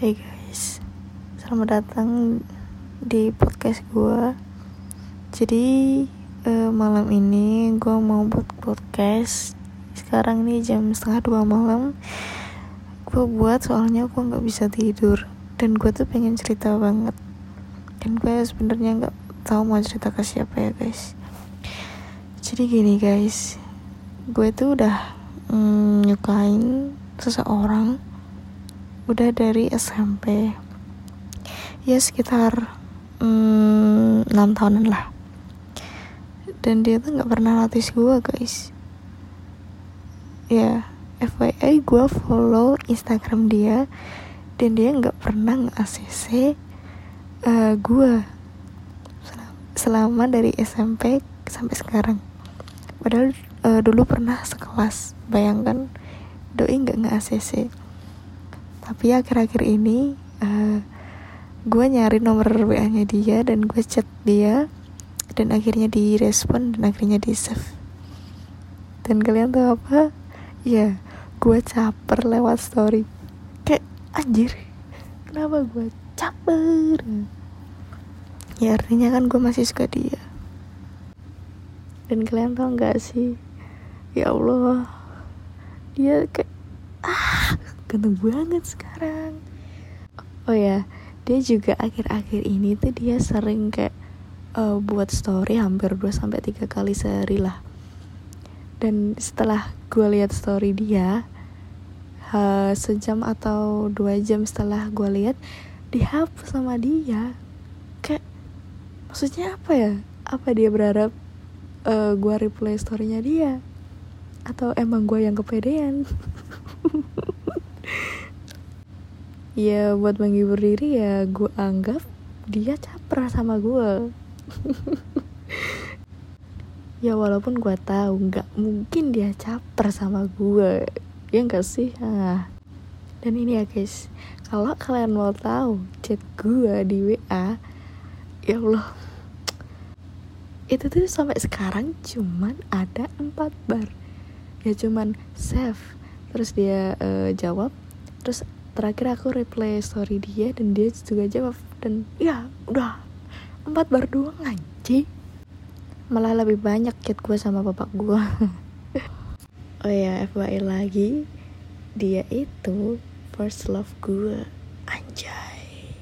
Hai guys, selamat datang di podcast gue. Jadi uh, malam ini gue mau buat podcast. Sekarang ini jam setengah dua malam. Gue buat soalnya gue nggak bisa tidur dan gue tuh pengen cerita banget. Dan gue sebenarnya nggak tahu mau cerita ke siapa ya guys. Jadi gini guys, gue tuh udah mm, nyukain seseorang udah dari SMP ya sekitar mm, 6 tahunan lah. Dan dia tuh nggak pernah notice gue guys. Ya FYI gue follow Instagram dia dan dia nggak pernah nge-ACC uh, gue selama dari SMP sampai sekarang. Padahal uh, dulu pernah sekelas. Bayangkan doi nggak nge ACC tapi akhir-akhir ini uh, gue nyari nomor WA nya dia dan gue chat dia dan akhirnya direspon dan akhirnya di save dan kalian tahu apa? Ya gue caper lewat story. Kayak anjir kenapa gue caper? Ya artinya kan gue masih suka dia. Dan kalian tau gak sih? Ya Allah dia kayak ah ganteng banget sekarang. Oh ya dia juga akhir-akhir ini tuh dia sering kayak uh, buat story hampir 2 sampai tiga kali sehari lah. Dan setelah gue lihat story dia uh, sejam atau dua jam setelah gue lihat dihapus sama dia. Kayak maksudnya apa ya? Apa dia berharap uh, gue replay storynya dia? Atau emang gue yang kepedean ya buat menghibur diri ya gue anggap dia caper sama gue ya walaupun gue tahu nggak mungkin dia caper sama gue ya enggak sih? Ah. dan ini ya guys. Kalau kalian mau tahu chat gue di WA ya Allah. Itu tuh sampai sekarang cuman ada empat bar. Ya cuman save terus dia uh, jawab. Terus terakhir aku replay story dia dan dia juga jawab dan ya udah. Empat bar doang anjing. Malah lebih banyak chat gue sama bapak gue oh ya FYI lagi. Dia itu first love gue anjay.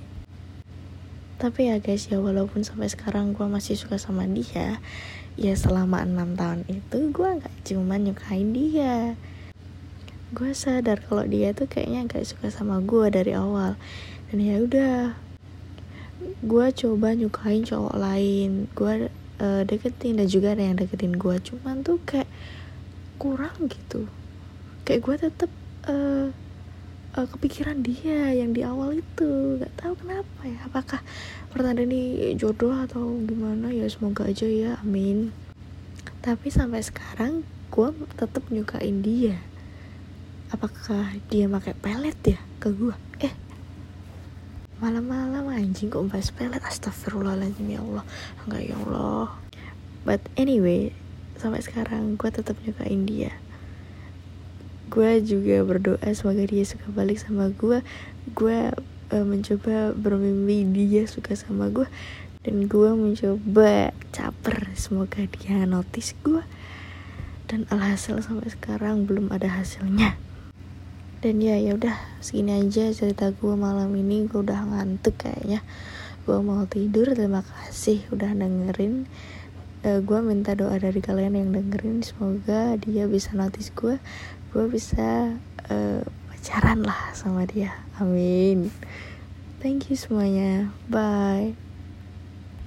Tapi ya guys ya walaupun sampai sekarang gue masih suka sama dia ya selama enam tahun itu gue nggak cuma nyukain dia gue sadar kalau dia tuh kayaknya gak suka sama gue dari awal. Dan ya udah gue coba nyukain cowok lain. Gue uh, deketin dan juga ada yang deketin gue cuman tuh kayak kurang gitu. Kayak gue tetep uh, uh, kepikiran dia yang di awal itu. Gak tahu kenapa ya. Apakah pertanda ini jodoh atau gimana? Ya semoga aja ya. Amin. Tapi sampai sekarang gue tetap nyukain dia apakah dia pakai pelet ya ke gue eh malam-malam anjing kok bahas pelet? Astagfirullahaladzim ya Allah. Enggak ya Allah. But anyway sampai sekarang gue tetap nyukain dia. Gue juga berdoa semoga dia suka balik sama gue gue uh, mencoba bermimpi dia suka sama gue dan gue mencoba caper semoga dia notice gue dan alhasil sampai sekarang belum ada hasilnya dan ya ya udah segini aja cerita gue malam ini. Gue udah ngantuk kayaknya. Gue mau tidur terima kasih udah dengerin. Uh, gue minta doa dari kalian yang dengerin semoga dia bisa notice gue gue bisa uh, pacaran lah sama dia. Amin. Thank you semuanya. Bye